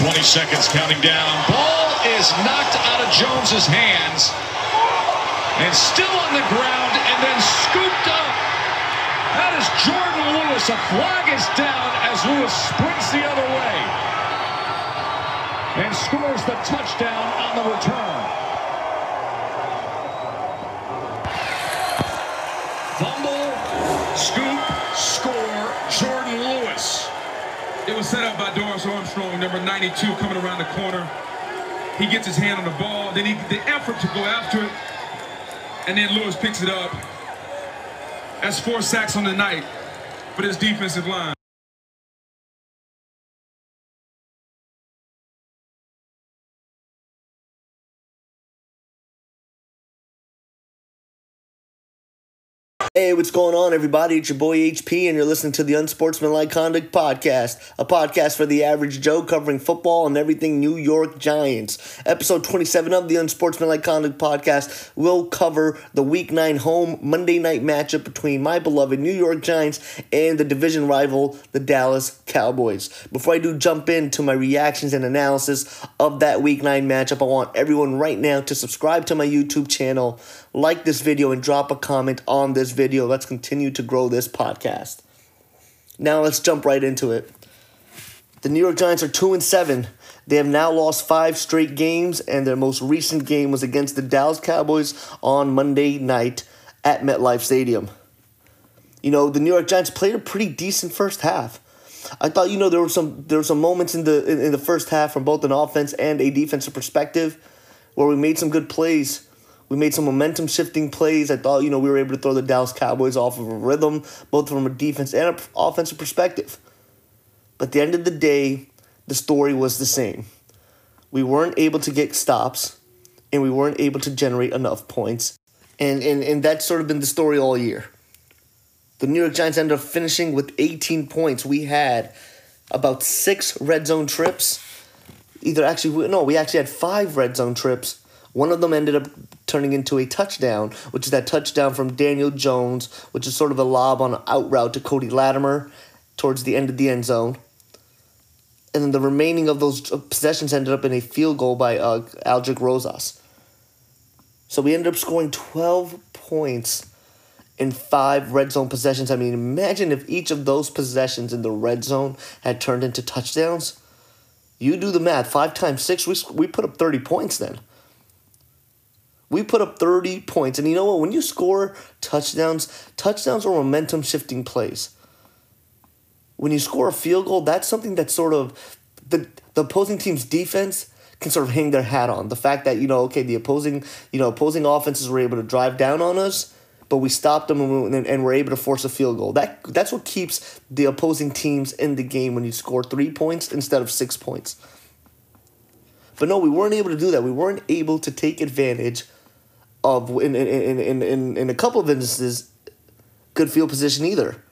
20 seconds counting down. Ball is knocked out of Jones's hands and still on the ground and then scooped up. That is Jourdan Lewis. A flag is down as Lewis sprints the other way and scores the touchdown on the return. It was set up by Dorance Armstrong, number 92, coming around the corner. He gets his hand on the ball, then he the effort to go after it, and then Lewis picks it up. That's four sacks on the night for this defensive line. Hey, what's going on, everybody? It's your boy HP, and you're listening to the Unsportsmanlike Conduct Podcast, a podcast for the average Joe covering football and everything New York Giants. Episode 27 of the Unsportsmanlike Conduct Podcast will cover the Week 9 home Monday night matchup between my beloved New York Giants and the division rival, the Dallas Cowboys. Before I do jump into my reactions and analysis of that Week 9 matchup, I want everyone right now to subscribe to my YouTube channel, like this video, and drop a comment on this video. Let's continue to grow this podcast. Now let's jump right into it. The New York Giants are 2 and 7. They have now lost 5 straight games and their most recent game was against the Dallas Cowboys on Monday night at MetLife Stadium. You know, the New York Giants played a pretty decent first half. I thought you know there were some there were some moments in the in, in the first half from both an offense and a defensive perspective where we made some good plays we made some momentum shifting plays. I thought, you know, we were able to throw the Dallas Cowboys off of a rhythm, both from a defense and an offensive perspective. But at the end of the day, the story was the same. We weren't able to get stops, and we weren't able to generate enough points. And, and, and that's sort of been the story all year. The New York Giants ended up finishing with 18 points. We had about six red zone trips. Either actually, no, we actually had five red zone trips one of them ended up turning into a touchdown, which is that touchdown from Daniel Jones, which is sort of a lob on an out route to Cody Latimer towards the end of the end zone. And then the remaining of those uh, possessions ended up in a field goal by uh, Aldrick Rosas. So we ended up scoring 12 points in five red zone possessions. I mean, imagine if each of those possessions in the red zone had turned into touchdowns. You do the math. Five times six, we, we put up 30 points then. We put up 30 points. And you know what? When you score touchdowns, touchdowns are momentum shifting plays. When you score a field goal, that's something that sort of the, the opposing team's defense can sort of hang their hat on. The fact that, you know, okay, the opposing, you know, opposing offenses were able to drive down on us, but we stopped them and, we, and we're able to force a field goal. That that's what keeps the opposing teams in the game when you score 3 points instead of 6 points. But no, we weren't able to do that. We weren't able to take advantage of in in, in, in, in a couple of instances good field position either.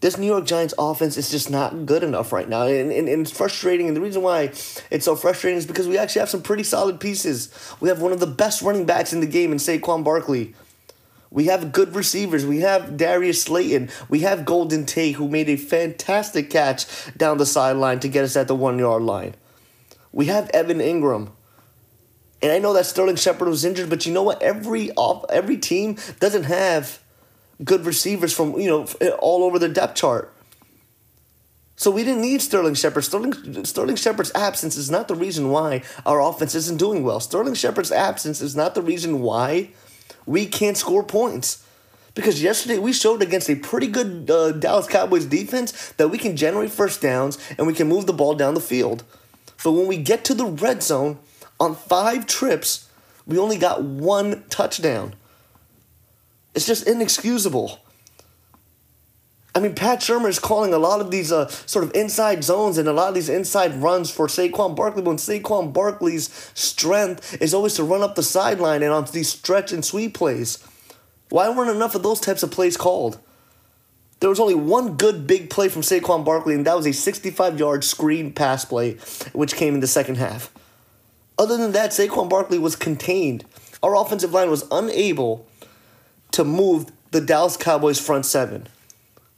This New York Giants offense is just not good enough right now. And, and, and it's frustrating. And the reason why it's so frustrating is because we actually have some pretty solid pieces. We have one of the best running backs in the game in Saquon Barkley. We have good receivers. We have Darius Slayton. We have Golden Tate, who made a fantastic catch down the sideline to get us at the one yard line. We have Evan Engram. And I know that Sterling Shepard was injured, but you know what? Every off, every team doesn't have good receivers from you know all over the depth chart. So we didn't need Sterling Shepard. Sterling Sterling Shepard's absence is not the reason why our offense isn't doing well. Sterling Shepard's absence is not the reason why we can't score points. Because yesterday we showed against a pretty good uh, Dallas Cowboys defense that we can generate first downs and we can move the ball down the field. But when we get to the red zone, on five trips, we only got one touchdown. It's just inexcusable. I mean, Pat Shurmur is calling a lot of these uh, sort of inside zones and a lot of these inside runs for Saquon Barkley. When Saquon Barkley's strength is always to run up the sideline and on these stretch and sweep plays. Why weren't enough of those types of plays called? There was only one good big play from Saquon Barkley, and that was a 65 yard screen pass play, which came in the second half. Other than that, Saquon Barkley was contained. Our offensive line was unable to move the Dallas Cowboys front seven.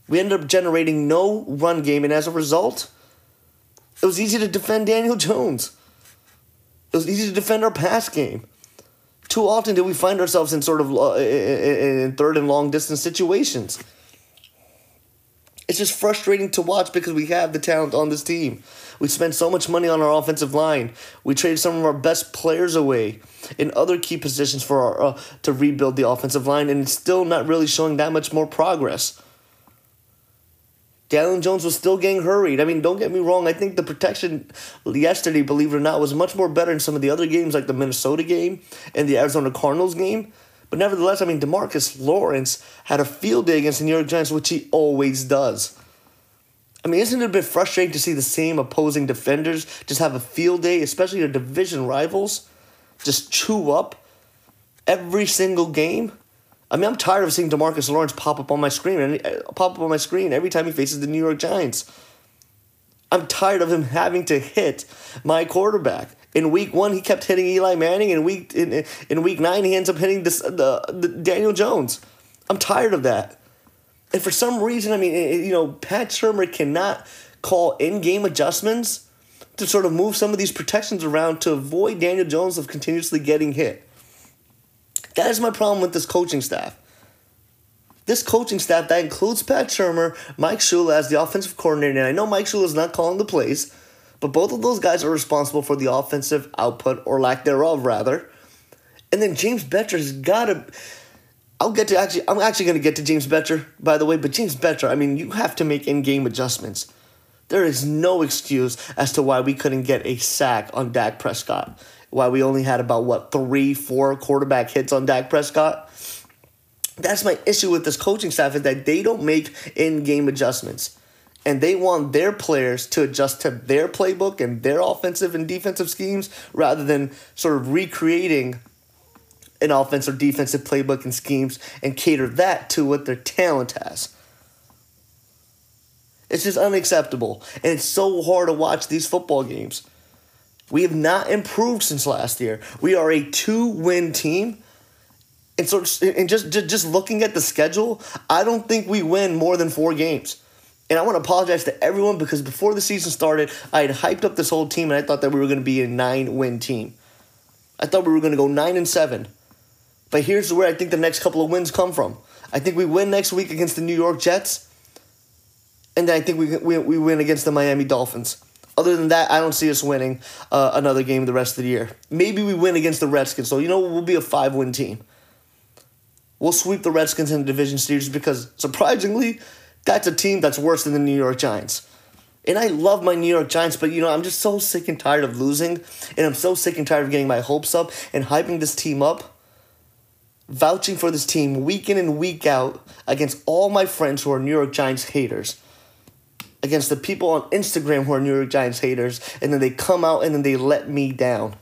We ended up generating no run game, and as a result, It was easy to defend Daniel Jones. It was easy to defend our pass game. Too often did we find ourselves in sort of uh, in third and long distance situations. It's just frustrating to watch because we have the talent on this team. We spent so much money on our offensive line. We traded some of our best players away in other key positions for our uh, to rebuild the offensive line, and it's still not really showing that much more progress. Daniel Jones was still getting hurried. I mean, don't get me wrong. I think the protection yesterday, believe it or not, was much more better in some of the other games, like the Minnesota game and the Arizona Cardinals game. But nevertheless, I mean, DeMarcus Lawrence had a field day against the New York Giants, which he always does. I mean, isn't it a bit frustrating to see the same opposing defenders just have a field day, especially their division rivals, just chew up every single game? I mean, I'm tired of seeing DeMarcus Lawrence pop up on my screen and uh, pop up on my screen every time he faces the New York Giants. I'm tired of him having to hit my quarterback. In week one, he kept hitting Eli Manning. In week in, in week nine, he ends up hitting this, the, the Daniel Jones. I'm tired of that. And for some reason, I mean, eh, eh, you know, Pat Shurmur cannot call in-game adjustments to sort of move some of these protections around to avoid Daniel Jones of continuously getting hit. That is my problem with this coaching staff. This coaching staff that includes Pat Shurmur, Mike Shula as the offensive coordinator, and I know Mike Shula is not calling the plays, but both of those guys are responsible for the offensive output or lack thereof, rather. And then James Bettcher has got to. I'll get to actually. I'm actually going to get to James Bettcher, by the way. But James Bettcher, I mean, you have to make in-game adjustments. There is no excuse as to why we couldn't get a sack on Dak Prescott why we only had about what three, four quarterback hits on Dak Prescott. That's my issue with this coaching staff is that they don't make in-game adjustments. And they want their players to adjust to their playbook and their offensive and defensive schemes rather than sort of recreating an offensive or defensive playbook and schemes and cater that to what their talent has. It's just unacceptable. And it's so hard to watch these football games. We have not improved since last year. We are a two-win team. And so and just, just looking at the schedule, I don't think we win more than 4 games. And I want to apologize to everyone because before the season started, I had hyped up this whole team and I thought that we were going to be a 9-win team. I thought we were going to go 9 and 7. But here's where I think the next couple of wins come from. I think we win next week against the New York Jets. And then I think we, we, we win against the Miami Dolphins. Other than that, I don't see us winning uh, another game the rest of the year. Maybe we win against the Redskins, so you know we'll be a five win team. We'll sweep the Redskins in the division series because surprisingly, that's a team that's worse than the New York Giants. And I love my New York Giants, but you know, I'm just so sick and tired of losing, and I'm so sick and tired of getting my hopes up and hyping this team up, vouching for this team week in and week out against all my friends who are New York Giants haters against the people on Instagram who are New York Giants haters, and then they come out and then they let me down.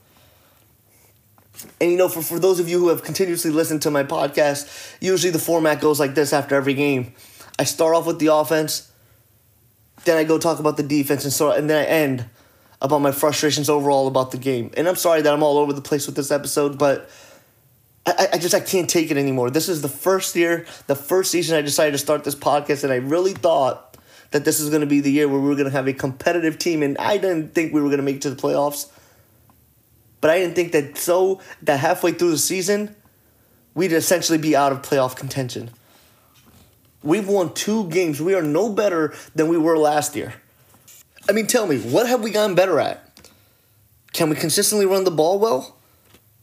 And you know, for, for those of you who have continuously listened to my podcast, usually the format goes like this after every game. I start off with the offense, then I go talk about the defense, and so and then I end about my frustrations overall about the game. And I'm sorry that I'm all over the place with this episode, but I, I just I can't take it anymore. This is the first year, the first season I decided to start this podcast, and I really thought that this is going to be the year where we were going to have a competitive team, and I didn't think we were going to make it to the playoffs. But I didn't think that so that halfway through the season, we'd essentially be out of playoff contention. We've won two games. We are no better than we were last year. I mean, tell me, what have we gotten better at? Can we consistently run the ball well?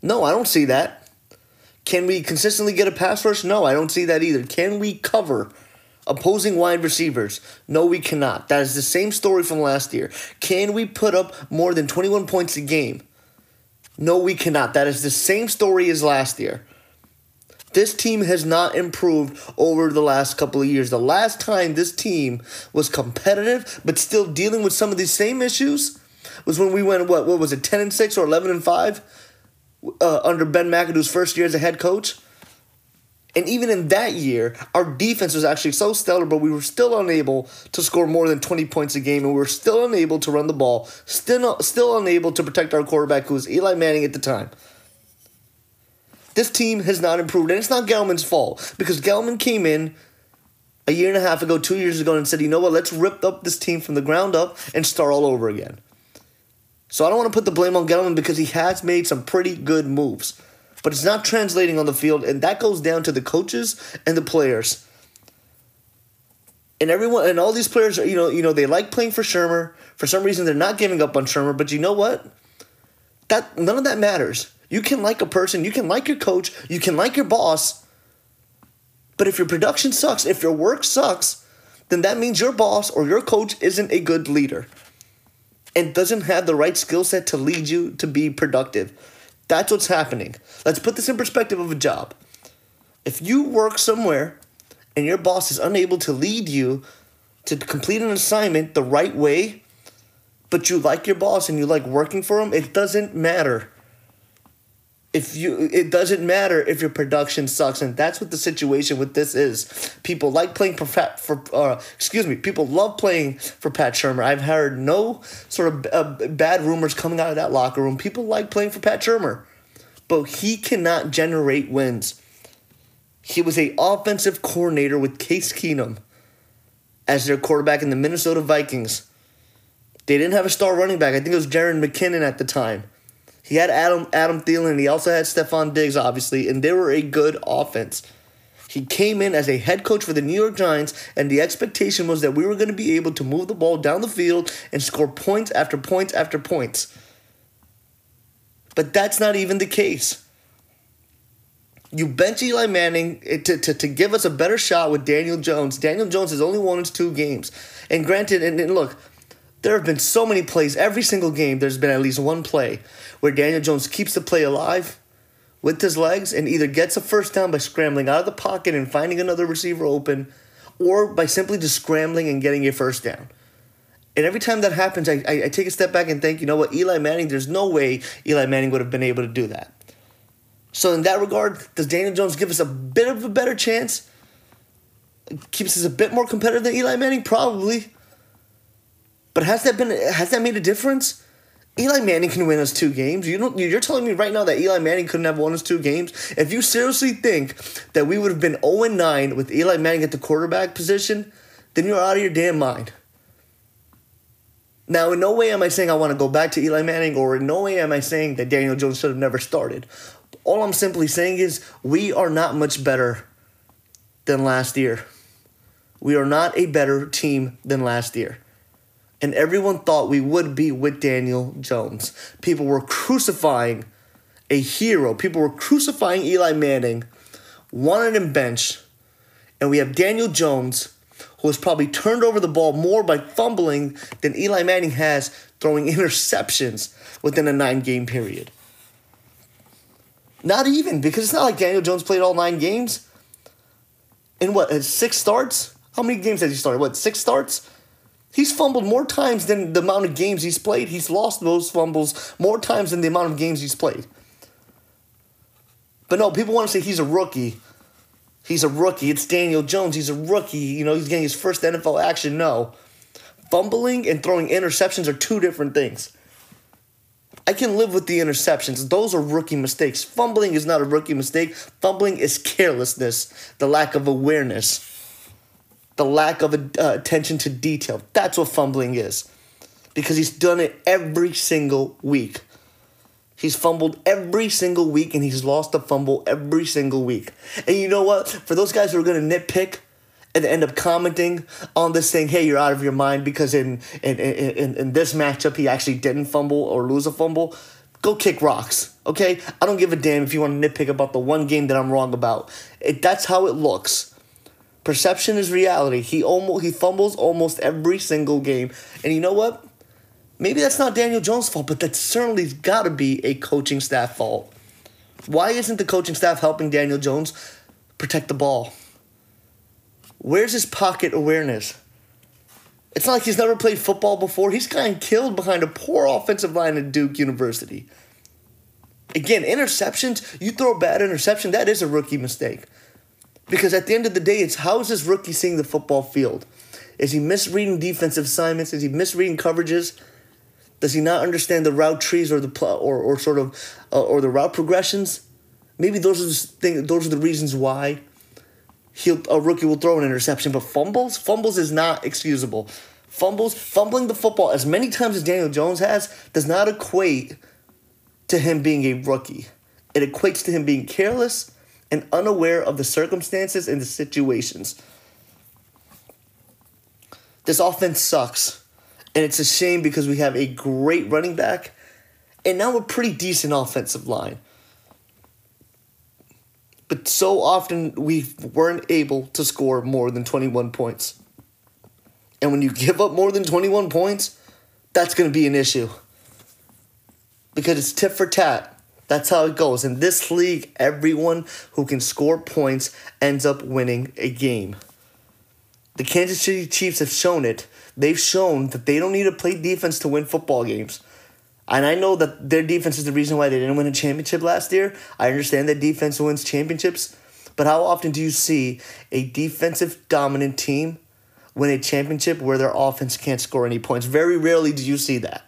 No, I don't see that. Can we consistently get a pass rush? No, I don't see that either. Can we cover? opposing wide receivers. No, we cannot. That is the same story from last year. Can we put up more than 21 points a game? No, we cannot. That is the same story as last year. This team has not improved over the last couple of years. The last time this team was competitive but still dealing with some of these same issues was when we went what what was it 10 and 6 or 11 and 5 uh, under Ben McAdoo's first year as a head coach. And even in that year, our defense was actually so stellar, but we were still unable to score more than 20 points a game, and we were still unable to run the ball, still, still unable to protect our quarterback, who was Eli Manning at the time. This team has not improved, and it's not Gettleman's fault, because Gettleman came in a year and a half ago, two years ago, and said, you know what, let's rip up this team from the ground up and start all over again. So I don't want to put the blame on Gettleman because he has made some pretty good moves. But it's not translating on the field, and that goes down to the coaches and the players. And everyone and all these players are, you know, you know, they like playing for Shurmur. For some reason they're not giving up on Shurmur, but you know what? That none of that matters. You can like a person, you can like your coach, you can like your boss. But if your production sucks, if your work sucks, then that means your boss or your coach isn't a good leader and doesn't have the right skill set to lead you to be productive. That's what's happening. Let's put this in perspective of a job. If you work somewhere and your boss is unable to lead you to complete an assignment the right way, but you like your boss and you like working for him, it doesn't matter if you it doesn't matter if your production sucks and that's what the situation with this is. People like playing for Pat, for uh, excuse me people love playing for Pat Shurmur I've heard no sort of uh, bad rumors coming out of that locker room. People like playing for Pat Shurmur but he cannot generate wins. He was a offensive coordinator with Case Keenum as their quarterback in the Minnesota Vikings. They didn't have a star running back. I think it was Jerick McKinnon at the time he had Adam Adam Thielen. He also had Stefon Diggs, obviously, and they were a good offense. He came in as a head coach for the New York Giants, and the expectation was that we were going to be able to move the ball down the field and score points after points after points. But that's not even the case. You bench Eli Manning eh, to, to, to give us a better shot with Daniel Jones. Daniel Jones has only won his two games. And granted, and, and look, there have been so many plays. Every single game, there's been at least one play where Daniel Jones keeps the play alive with his legs and either gets a first down by scrambling out of the pocket and finding another receiver open or by simply just scrambling and getting a first down. And every time that happens, I, I, I take a step back and think, you know what, Eli Manning, there's no way Eli Manning would have been able to do that. So, in that regard, does Daniel Jones give us a bit of a better chance? Keeps us a bit more competitive than Eli Manning? Probably. But has that been has that made a difference? Eli Manning can win us two games. You don't. You're telling me right now that Eli Manning couldn't have won us two games. If you seriously think that we would have been 0 9 with Eli Manning at the quarterback position, then you're out of your damn mind. Now, in no way am I saying I want to go back to Eli Manning, or in no way am I saying that Daniel Jones should have never started. All I'm simply saying is we are not much better than last year. We are not a better team than last year and everyone thought we would be with Daniel Jones. People were crucifying a hero. People were crucifying Eli Manning, wanted him bench, and we have Daniel Jones, who has probably turned over the ball more by fumbling than Eli Manning has throwing interceptions within a nine game period. Not even, because it's not like Daniel Jones played all nine games. In what, uh, six starts? How many games has he started? What, six starts? He's fumbled more times than the amount of games he's played. He's lost those fumbles more times than the amount of games he's played. But no, people want to say he's a rookie. He's a rookie. It's Daniel Jones. He's a rookie. You know, he's getting his first NFL action. No. Fumbling and throwing interceptions are two different things. I can live with the interceptions. Those are rookie mistakes. Fumbling is not a rookie mistake. Fumbling is carelessness, the lack of awareness the lack of uh, attention to detail. That's what fumbling is. Because he's done it every single week. He's fumbled every single week and he's lost a fumble every single week. And you know what? For those guys who are going to nitpick and end up commenting on this thing, hey, you're out of your mind because in, in, in, in this matchup he actually didn't fumble or lose a fumble, go kick rocks, okay? I don't give a damn if you want to nitpick about the one game that I'm wrong about. It, that's how it looks. Perception is reality. He almost he fumbles almost every single game. And you know what? Maybe that's not Daniel Jones' fault, but that certainly got to be a coaching staff fault. Why isn't the coaching staff helping Daniel Jones protect the ball? Where's his pocket awareness? It's not like he's never played football before. He's gotten killed behind a poor offensive line at Duke University. Again, interceptions, you throw a bad interception, that is a rookie mistake. Because at the end of the day, it's how is this rookie seeing the football field? Is he misreading defensive assignments? Is he misreading coverages? Does he not understand the route trees or the pl- or, or sort of uh, or the route progressions? Maybe those are the thing, those are the reasons why he'll a rookie will throw an interception. But fumbles, fumbles is not excusable. Fumbles, fumbling the football as many times as Daniel Jones has does not equate to him being a rookie. It equates to him being careless and unaware of the circumstances and the situations. This offense sucks. And it's a shame because we have a great running back and now a pretty decent offensive line. But so often we weren't able to score more than 21 points. And when you give up more than 21 points, that's going to be an issue. Because it's tit for tat. That's how it goes. In this league, everyone who can score points ends up winning a game. The Kansas City Chiefs have shown it. They've shown that they don't need to play defense to win football games. And I know that their defense is the reason why they didn't win a championship last year. I understand that defense wins championships. But how often do you see a defensive dominant team win a championship where their offense can't score any points? Very rarely do you see that.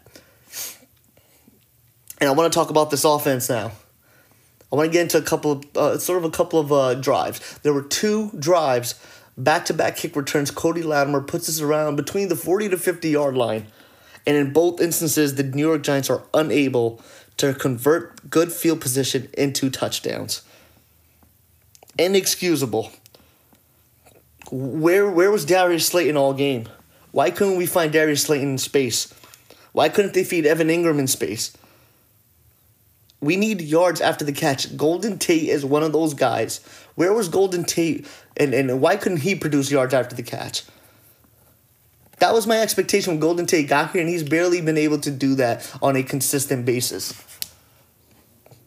And I want to talk about this offense now. I want to get into a couple of, uh, sort of a couple of uh, drives. There were two drives, back to back kick returns. Cody Latimer puts us around between the 40 to 50 yard line. And in both instances, the New York Giants are unable to convert good field position into touchdowns. Inexcusable. Where where was Darius Slayton all game? Why couldn't we find Darius Slayton in space? Why couldn't they feed Evan Engram in space? We need yards after the catch. Golden Tate is one of those guys. Where was Golden Tate and, and why couldn't he produce yards after the catch? That was my expectation when Golden Tate got here, and he's barely been able to do that on a consistent basis.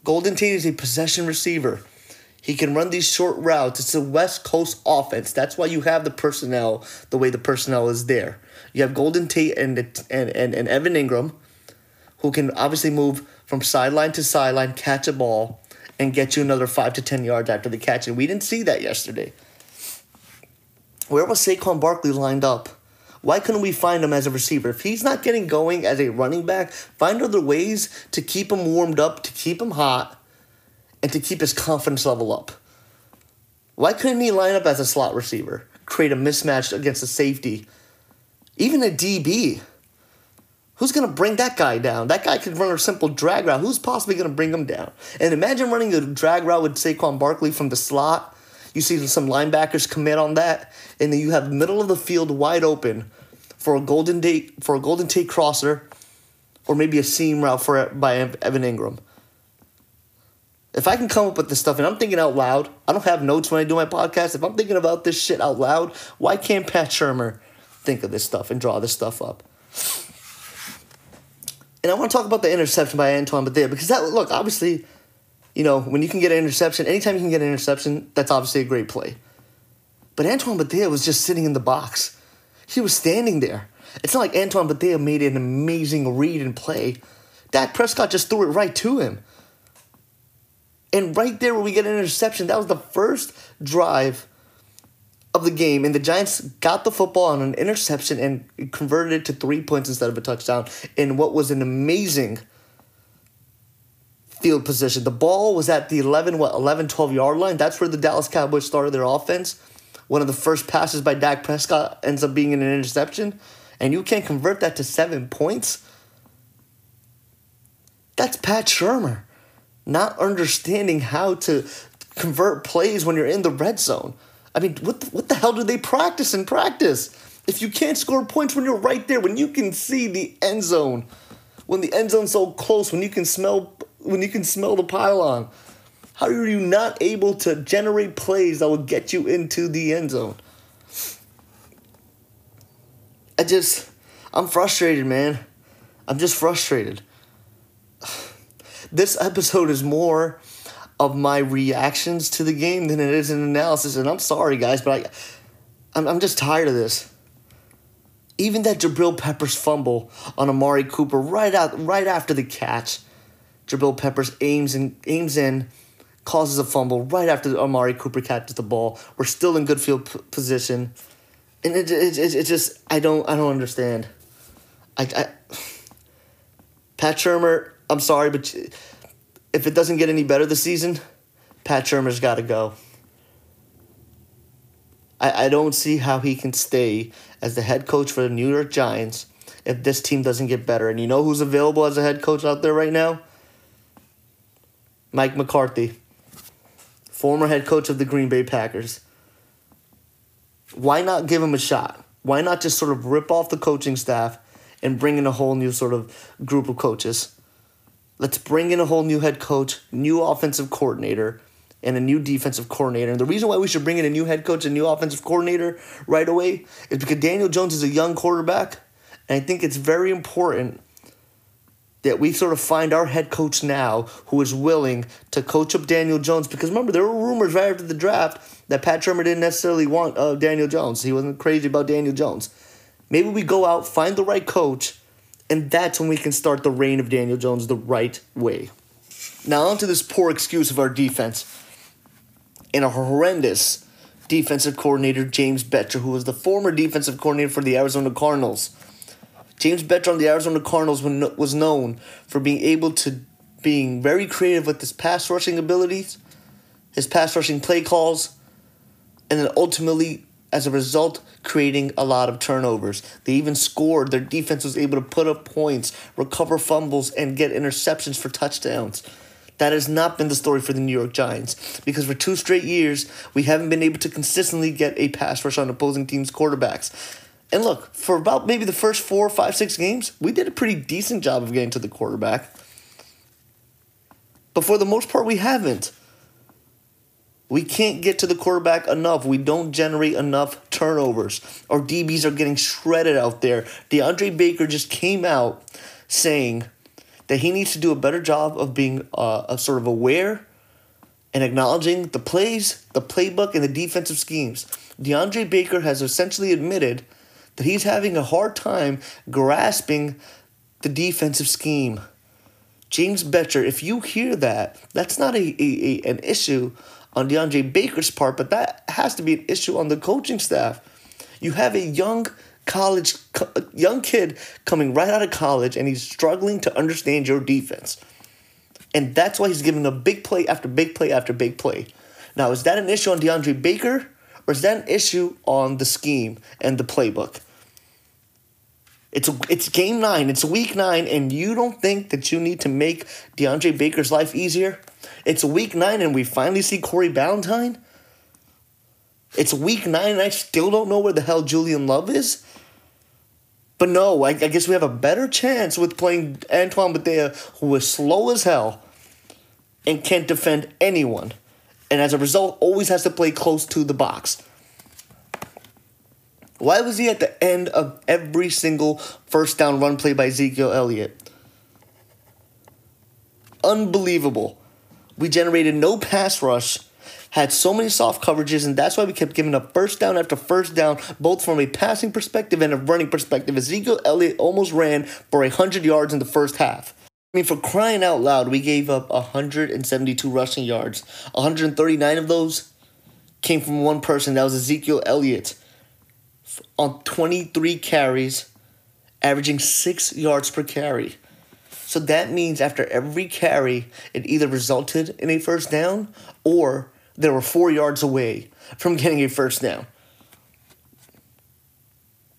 Golden Tate is a possession receiver. He can run these short routes. It's a West Coast offense. That's why you have the personnel the way the personnel is there. You have Golden Tate and and, and, and Evan Engram, who can obviously move from sideline to sideline, catch a ball, and get you another five to ten yards after the catch. And we didn't see that yesterday. Where was Saquon Barkley lined up? Why couldn't we find him as a receiver? If he's not getting going as a running back, find other ways to keep him warmed up, to keep him hot, and to keep his confidence level up. Why couldn't he line up as a slot receiver, create a mismatch against a safety, even a DB? Who's going to bring that guy down? That guy could run a simple drag route. Who's possibly going to bring him down? And imagine running a drag route with Saquon Barkley from the slot you see some linebackers commit on that, and then you have middle of the field wide open for a golden Tate for a golden Tate crosser, or maybe a seam route for by Evan Engram. If I can come up with this stuff and I'm thinking out loud, I don't have notes when I do my podcast. If I'm thinking about this shit out loud, why can't Pat Shurmur think of this stuff and draw this stuff up? And I want to talk about the interception by Antoine Bethea because that look obviously you know, when you can get an interception, anytime you can get an interception, that's obviously a great play. But Antoine Bethea was just sitting in the box. He was standing there. It's not like Antoine Bethea made an amazing read and play. Dak Prescott just threw it right to him. And right there where we get an interception, that was the first drive of the game. And the Giants got the football on an interception and converted it to three points instead of a touchdown in what was an amazing – field position. The ball was at the 11, what, 11, 12 yard line. That's where the Dallas Cowboys started their offense. One of the first passes by Dak Prescott ends up being an interception. And you can't convert that to seven points. That's Pat Shurmur not understanding how to convert plays when you're in the red zone. I mean, what the, what the hell do they practice in practice? If you can't score points when you're right there, when you can see the end zone, when the end zone's so close, when you can smell when you can smell the pylon? How are you not able to generate plays that will get you into the end zone? I just, I'm frustrated, man. I'm just frustrated. This episode is more of my reactions to the game than it is an analysis, and I'm sorry, guys, but I, I'm, I'm just tired of this. Even that Jabril Peppers fumble on Amari Cooper right out right after the catch Jabril Peppers aims and aims in, causes a fumble right after Amari Cooper catches the ball. We're still in good field p- position, and it, it, it, it just I don't I don't understand. I, I Pat Shurmur, I'm sorry, but if it doesn't get any better this season, Pat Shurmur's got to go. I, I don't see how he can stay as the head coach for the New York Giants if this team doesn't get better. And you know who's available as a head coach out there right now? Mike McCarthy, former head coach of the Green Bay Packers. Why not give him a shot? Why not just sort of rip off the coaching staff and bring in a whole new sort of group of coaches? Let's bring in a whole new head coach, new offensive coordinator, and a new defensive coordinator. And the reason why we should bring in a new head coach and new offensive coordinator right away is because Daniel Jones is a young quarterback. And I think it's very important that we sort of find our head coach now who is willing to coach up Daniel Jones. Because remember, there were rumors right after the draft that Pat Shurmur didn't necessarily want uh, Daniel Jones. He wasn't crazy about Daniel Jones. Maybe we go out, find the right coach, and that's when we can start the reign of Daniel Jones the right way. Now, onto this poor excuse of our defense and a horrendous defensive coordinator, James Bettcher, who was the former defensive coordinator for the Arizona Cardinals. James Bettcher on the Arizona Cardinals was known for being able to being very creative with his pass rushing abilities, his pass rushing play calls, and then ultimately, as a result, creating a lot of turnovers. They even scored. Their defense was able to put up points, recover fumbles, and get interceptions for touchdowns. That has not been the story for the New York Giants because for two straight years, we haven't been able to consistently get a pass rush on opposing teams' quarterbacks. And look, for about maybe the first four, five, six games, we did a pretty decent job of getting to the quarterback. But for the most part, we haven't. We can't get to the quarterback enough. We don't generate enough turnovers. Our DBs are getting shredded out there. DeAndre Baker just came out saying that he needs to do a better job of being uh, a sort of aware and acknowledging the plays, the playbook, and the defensive schemes. DeAndre Baker has essentially admitted that he's having a hard time grasping the defensive scheme. James Bettcher, if you hear that, that's not a, a, a, an issue on DeAndre Baker's part, but that has to be an issue on the coaching staff. You have a young college young kid coming right out of college and he's struggling to understand your defense. And that's why he's giving a big play after big play after big play. Now, is that an issue on DeAndre Baker or is that an issue on the scheme and the playbook? It's it's game nine. It's week nine, and you don't think that you need to make DeAndre Baker's life easier? It's week nine, and we finally see Corey Ballentine. It's week nine, and I still don't know where the hell Julian Love is. But no, I, I guess we have a better chance with playing Antoine Bethea, who is slow as hell and can't defend anyone, and as a result, always has to play close to the box. Why was he at the end of every single first down run play by Ezekiel Elliott? Unbelievable. We generated no pass rush, had so many soft coverages, and that's why we kept giving up first down after first down, both from a passing perspective and a running perspective. Ezekiel Elliott almost ran for 100 yards in the first half. I mean, for crying out loud, we gave up 172 rushing yards. 139 of those came from one person. That was Ezekiel Elliott on 23 carries, averaging six yards per carry. So that means after every carry, it either resulted in a first down or they were four yards away from getting a first down.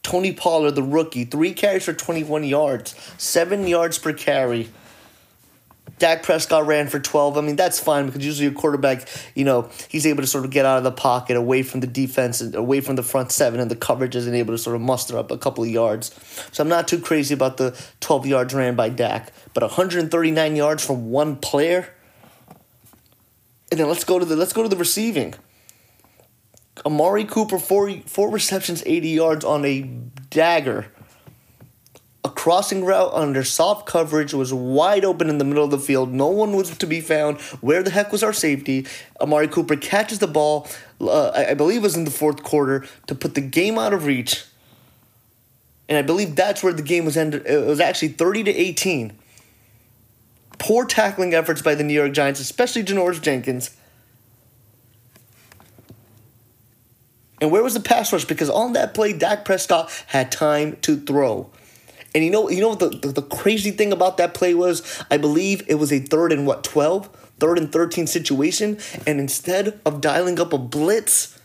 Tony Pollard, the rookie, three carries for 21 yards, seven yards per carry. Dak Prescott ran for 12. I mean, that's fine because usually a quarterback, you know, he's able to sort of get out of the pocket, away from the defense, and away from the front seven and the coverages, and able to sort of muster up a couple of yards. So I'm not too crazy about the 12 yards ran by Dak. But 139 yards from one player? And then let's go to the let's go to the receiving. Amari Cooper, four four receptions, 80 yards on a dagger crossing route under soft coverage was wide open in the middle of the field. No one was to be found. Where the heck was our safety? Amari Cooper catches the ball, uh, I, believe it was in the fourth quarter, to put the game out of reach. And I believe that's where the game was ended. It was actually 30 to 18. Poor tackling efforts by the New York Giants, especially Janoris Jenkins. And where was the pass rush? Because on that play, Dak Prescott had time to throw. And you know, you know what the, the, the, crazy thing about that play was? I believe it was a third and what, 12? Third and 13 situation. And instead of dialing up a blitz,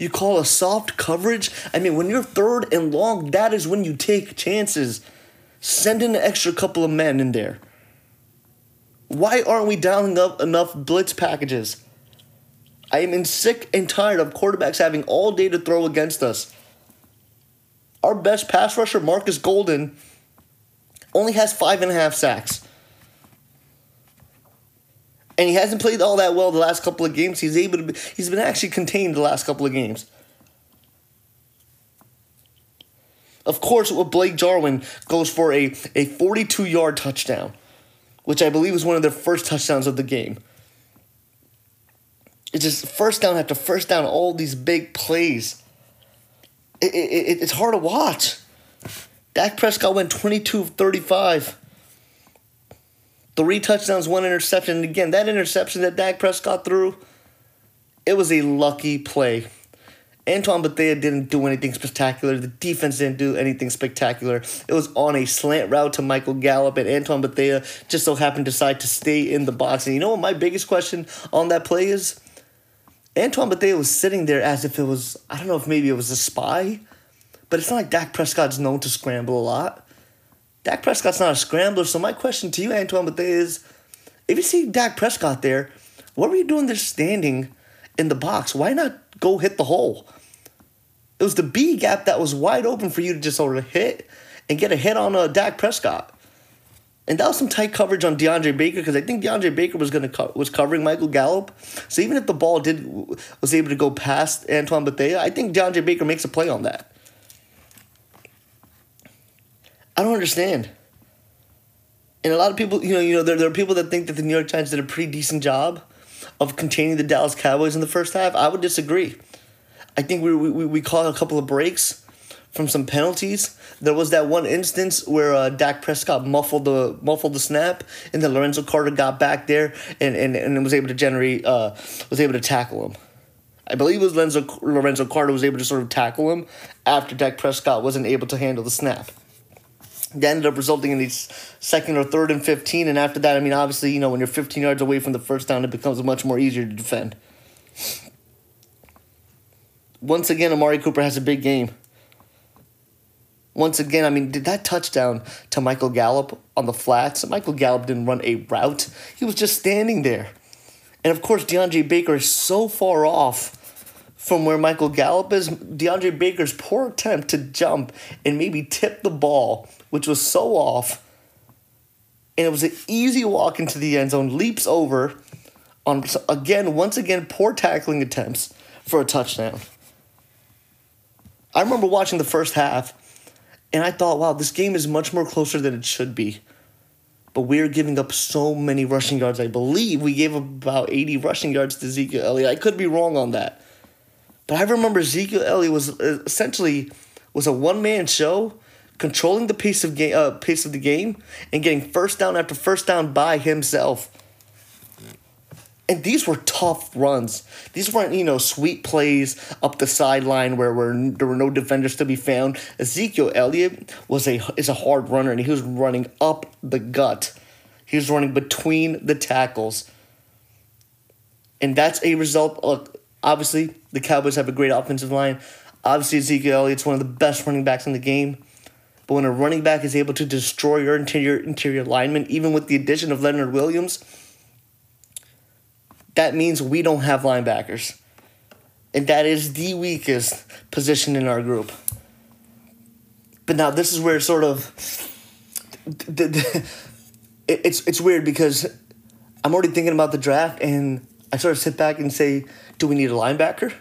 You call a soft coverage? I mean, when you're third and long, that is when you take chances. Send in an extra couple of men in there. Why aren't we dialing up enough blitz packages? I am in sick and tired of quarterbacks having all day to throw against us. Our best pass rusher, Marcus Golden, only has five and a half sacks. And he hasn't played all that well the last couple of games. He's able to be, he's been actually contained the last couple of games. Of course, with Blake Jarwin goes for a, a 42 yard touchdown, which I believe was one of their first touchdowns of the game. It's just first down after first down, all these big plays. It, it, it's hard to watch. Dak Prescott went 22 35. Three touchdowns, one interception. And again, that interception that Dak Prescott threw, it was a lucky play. Antoine Bethea didn't do anything spectacular. The defense didn't do anything spectacular. It was on a slant route to Michael Gallup, and Antoine Bethea just so happened to decide to stay in the box. And you know what my biggest question on that play is? Antoine Bethea was sitting there as if it was, I don't know if maybe it was a spy, but it's not like Dak Prescott's known to scramble a lot. Dak Prescott's not a scrambler, so my question to you, Antoine Bethea, is if you see Dak Prescott there, what were you doing there standing in the box? Why not go hit the hole? It was the B gap that was wide open for you to just sort of hit and get a hit on uh, Dak Prescott. And that was some tight coverage on DeAndre Baker because I think DeAndre Baker was gonna co- was covering Michael Gallup. So even if the ball did was able to go past Antoine Bethea, I think DeAndre Baker makes a play on that. I don't understand. And a lot of people, you know, you know, there, there are people that think that the New York Giants did a pretty decent job of containing the Dallas Cowboys in the first half. I would disagree. I think we we, we caught a couple of breaks from some penalties. There was that one instance where uh, Dak Prescott muffled the muffled the snap, and then Lorenzo Carter got back there and, and, and was able to generate uh, was able to tackle him. I believe it was Lorenzo, Lorenzo Carter was able to sort of tackle him after Dak Prescott wasn't able to handle the snap. That ended up resulting in these second or third and 15. And after that, I mean, obviously, you know, when you're 15 yards away from the first down, it becomes much more easier to defend. Once again, Amari Cooper has a big game. Once again, I mean, did that touchdown to Michael Gallup on the flats? Michael Gallup didn't run a route, he was just standing there. And of course, DeAndre Baker is so far off from where Michael Gallup is. DeAndre Baker's poor attempt to jump and maybe tip the ball which was so off. And it was an easy walk into the end zone, leaps over on again, once again, poor tackling attempts for a touchdown. I remember watching the first half and I thought, wow, this game is much more closer than it should be. But we're giving up so many rushing yards. I believe we gave about 80 rushing yards to Ezekiel Elliott. I could be wrong on that. But I remember Ezekiel Elliott was uh, essentially was a one man show controlling the pace of game, uh, pace of the game, and getting first down after first down by himself. And these were tough runs. These weren't, you know, sweet plays up the sideline where, where there were no defenders to be found. Ezekiel Elliott was a is a hard runner, and he was running up the gut. He was running between the tackles. And that's a result of obviously the Cowboys have a great offensive line. Obviously, Ezekiel Elliott's one of the best running backs in the game. But when a running back is able to destroy your interior interior lineman, even with the addition of Leonard Williams, that means we don't have linebackers. And that is the weakest position in our group. But now this is where sort of it's it's weird because I'm already thinking about the draft and I sort of sit back and say, do we need a linebacker?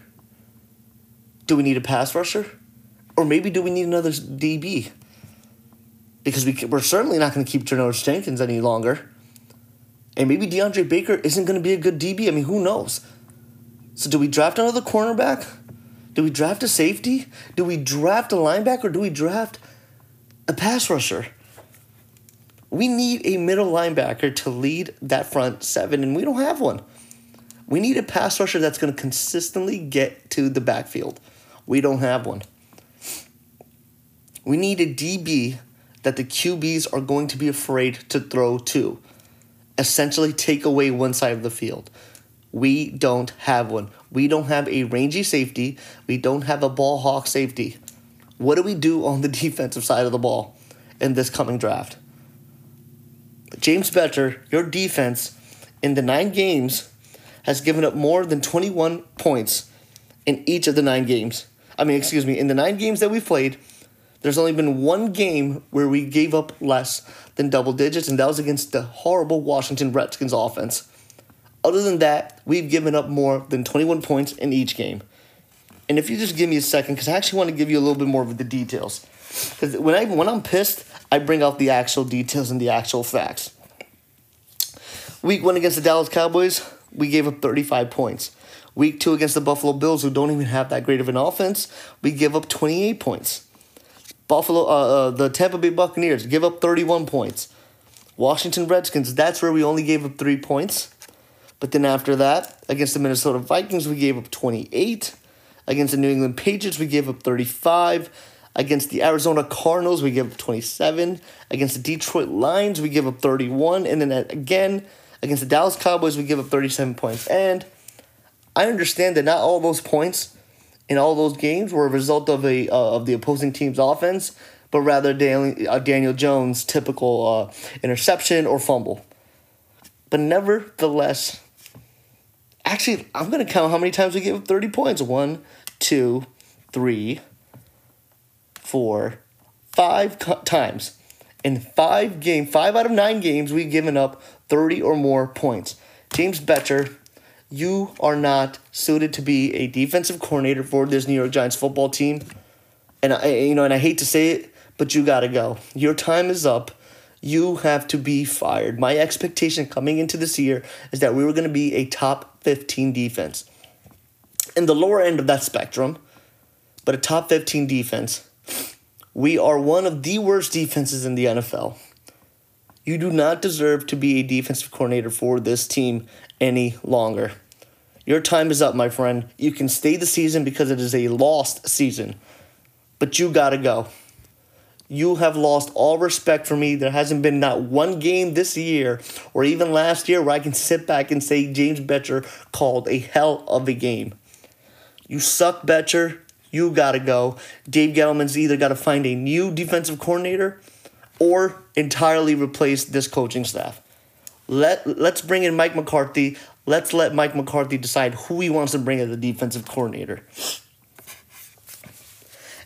Do we need a pass rusher? Or maybe do we need another DB? because we, we're certainly not going to keep Janoris Jenkins any longer. And maybe DeAndre Baker isn't going to be a good DB. I mean, who knows? So, do we draft another cornerback? Do we draft a safety? Do we draft a linebacker? Or do we draft a pass rusher? We need a middle linebacker to lead that front seven, and we don't have one. We need a pass rusher that's going to consistently get to the backfield. We don't have one. We need a DB that the QBs are going to be afraid to throw to. Essentially, take away one side of the field. We don't have one. We don't have a rangy safety. We don't have a ball hawk safety. What do we do on the defensive side of the ball in this coming draft? James Bettcher, your defense in the nine games has given up more than 21 points in each of the nine games. I mean, excuse me, in the nine games that we've played, there's only been one game where we gave up less than double digits, and that was against the horrible Washington Redskins offense. Other than that, we've given up more than 21 points in each game. And if you just give me a second, because I actually want to give you a little bit more of the details. Because when, I, when I'm pissed, I bring out the actual details and the actual facts. Week one against the Dallas Cowboys, we gave up 35 points. Week two against the Buffalo Bills, who don't even have that great of an offense, we give up 28 points. Buffalo, uh, uh, the Tampa Bay Buccaneers give up 31 points. Washington Redskins, that's where we only gave up three points. But then after that, against the Minnesota Vikings, we gave up 28. Against the New England Patriots, we gave up 35. Against the Arizona Cardinals, we give up 27. Against the Detroit Lions, we give up 31. And then again, against the Dallas Cowboys, we give up 37 points. And I understand that not all those points in all those games were a result of a uh, of the opposing team's offense, but rather Daniel, uh, Daniel Jones' typical uh, interception or fumble. But nevertheless, actually, I'm going to count how many times we give up 30 points. One, two, three, four, five times. In five game, five out of nine games, we've given up 30 or more points. James Bettcher, you are not suited to be a defensive coordinator for this New York Giants football team. And I, you know, and I hate to say it, but you got to go. Your time is up. You have to be fired. My expectation coming into this year is that we were to be a top 15 defense. In the lower end of that spectrum, but a top 15 defense, we are one of the worst defenses in the NFL. You do not deserve to be a defensive coordinator for this team any longer. Your time is up, my friend. You can stay the season because it is a lost season, but you got to go. You have lost all respect for me. There hasn't been not one game this year or even last year where I can sit back and say James Bettcher called a hell of a game. You suck, Bettcher. You got to go. Dave Gettleman's either got to find a new defensive coordinator or entirely replace this coaching staff. Let let's bring in Mike McCarthy. Let's let Mike McCarthy decide who he wants to bring as the defensive coordinator.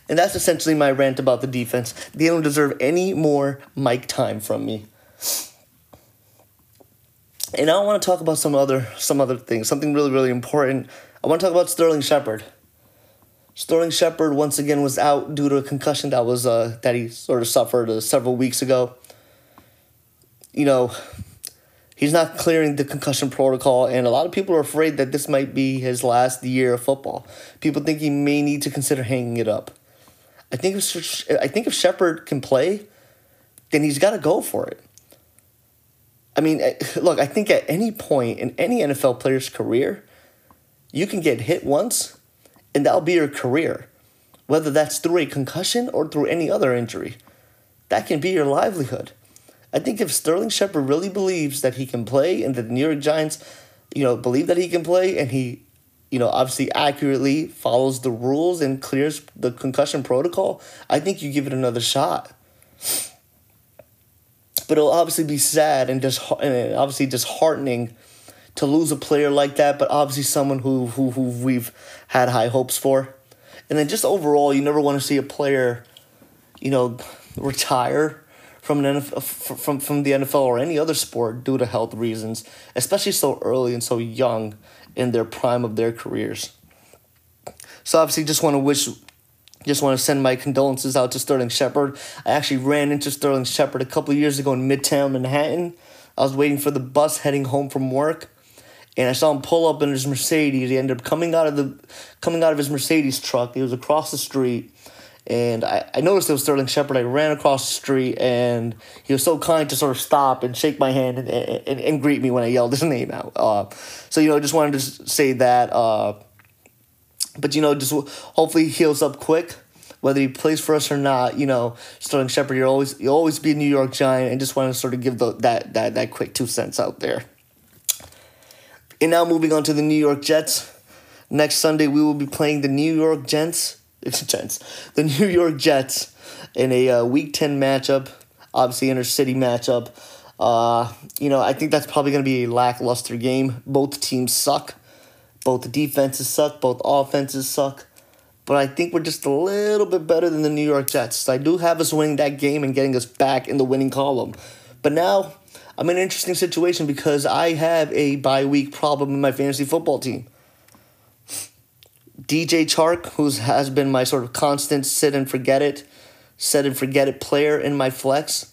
And that's essentially my rant about the defense. They don't deserve any more Mike time from me. And I want to talk about some other some other things, something really really important. I want to talk about Sterling Shepard. Sterling Shepard once again was out due to a concussion that was uh, that he sort of suffered uh, several weeks ago. You know, he's not clearing the concussion protocol, and a lot of people are afraid that this might be his last year of football. People think he may need to consider hanging it up. I think if I think if Shepard can play, then he's got to go for it. I mean, eh, look, I think at any point in any NFL player's career, you can get hit once and that'll be your career, whether that's through a concussion or through any other injury. That can be your livelihood. I think if Sterling Shepard really believes that he can play and that the New York Giants, you know, believe that he can play and he, you know, obviously accurately follows the rules and clears the concussion protocol, I think you give it another shot. But it'll obviously be sad and just and obviously disheartening to lose a player like that, but obviously someone who who who we've had high hopes for. And then just overall, you never want to see a player, you know, retire from an NFL, from from the NFL or any other sport due to health reasons, especially so early and so young in their prime of their careers. So obviously, just want to wish, just want to send my condolences out to Sterling Shepard. I actually ran into Sterling Shepard a couple years ago in Midtown Manhattan. I was waiting for the bus heading home from work and I saw him pull up in his Mercedes. He ended up coming out of the coming out of his Mercedes truck. He was across the street, and I, I noticed it was Sterling Shepard. I ran across the street, and he was so kind to sort of stop and shake my hand and, and, and greet me when I yelled his name out. Uh, so you know, just wanted to say that. Uh, but you know, just hopefully he heals up quick. Whether he plays for us or not, you know, Sterling Shepard, you're always you'll always be a New York Giant, and just want to sort of give the, that that that quick two cents out there. And now moving on to the New York Jets. Next Sunday we will be playing the New York Gents, Gents, the New York Jets in a uh, Week Ten matchup, obviously inner city matchup. Uh, you know, I think that's probably going to be a lackluster game. Both teams suck. Both defenses suck. Both offenses suck. But I think we're just a little bit better than the New York Jets. I do have us winning that game and getting us back in the winning column. But now I'm in an interesting situation because I have a bye week problem in my fantasy football team. DJ Chark, who has been my sort of constant sit and forget it, set and forget it player in my flex,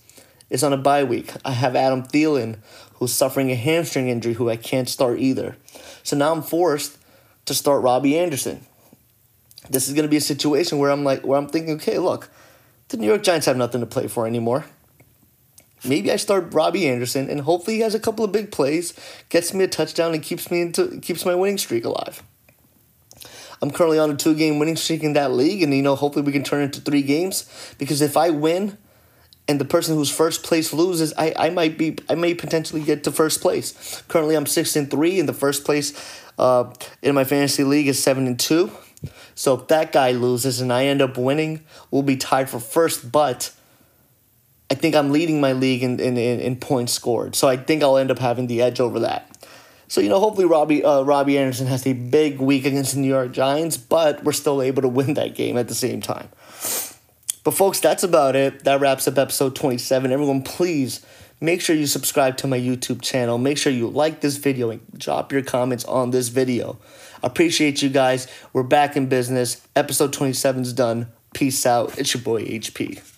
is on a bye week. I have Adam Thielen, who's suffering a hamstring injury, who I can't start either. So now I'm forced to start Robbie Anderson. This is going to be a situation where I'm like, where I'm thinking, okay, look, the New York Giants have nothing to play for anymore. Maybe I start Robbie Anderson, and hopefully he has a couple of big plays, gets me a touchdown, and keeps me into keeps my winning streak alive. I'm currently on a two game winning streak in that league, and you know, hopefully we can turn it into three games. Because if I win, and the person who's first place loses, I, I might be I may potentially get to first place. Currently, I'm six and three, and the first place uh, in my fantasy league is seven and two. So if that guy loses and I end up winning, we'll be tied for first. But I think I'm leading my league in, in, in points scored. So I think I'll end up having the edge over that. So you know, hopefully Robbie uh, Robbie Anderson has a big week against the New York Giants, but we're still able to win that game at the same time. But folks, that's about it. That wraps up episode 27. Everyone, please make sure you subscribe to my YouTube channel. Make sure you like this video and drop your comments on this video. Appreciate you guys. We're back in business. Episode 27 is done. Peace out. It's your boy HP.